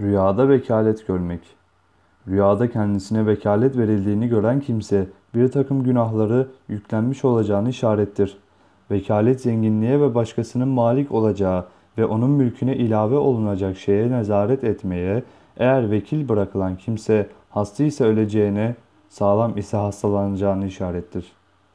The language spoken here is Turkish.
Rüyada vekalet görmek. Rüyada kendisine vekalet verildiğini gören kimse bir takım günahları yüklenmiş olacağını işarettir. Vekalet zenginliğe ve başkasının malik olacağı ve onun mülküne ilave olunacak şeye nezaret etmeye, eğer vekil bırakılan kimse hasta ise öleceğine, sağlam ise hastalanacağını işarettir.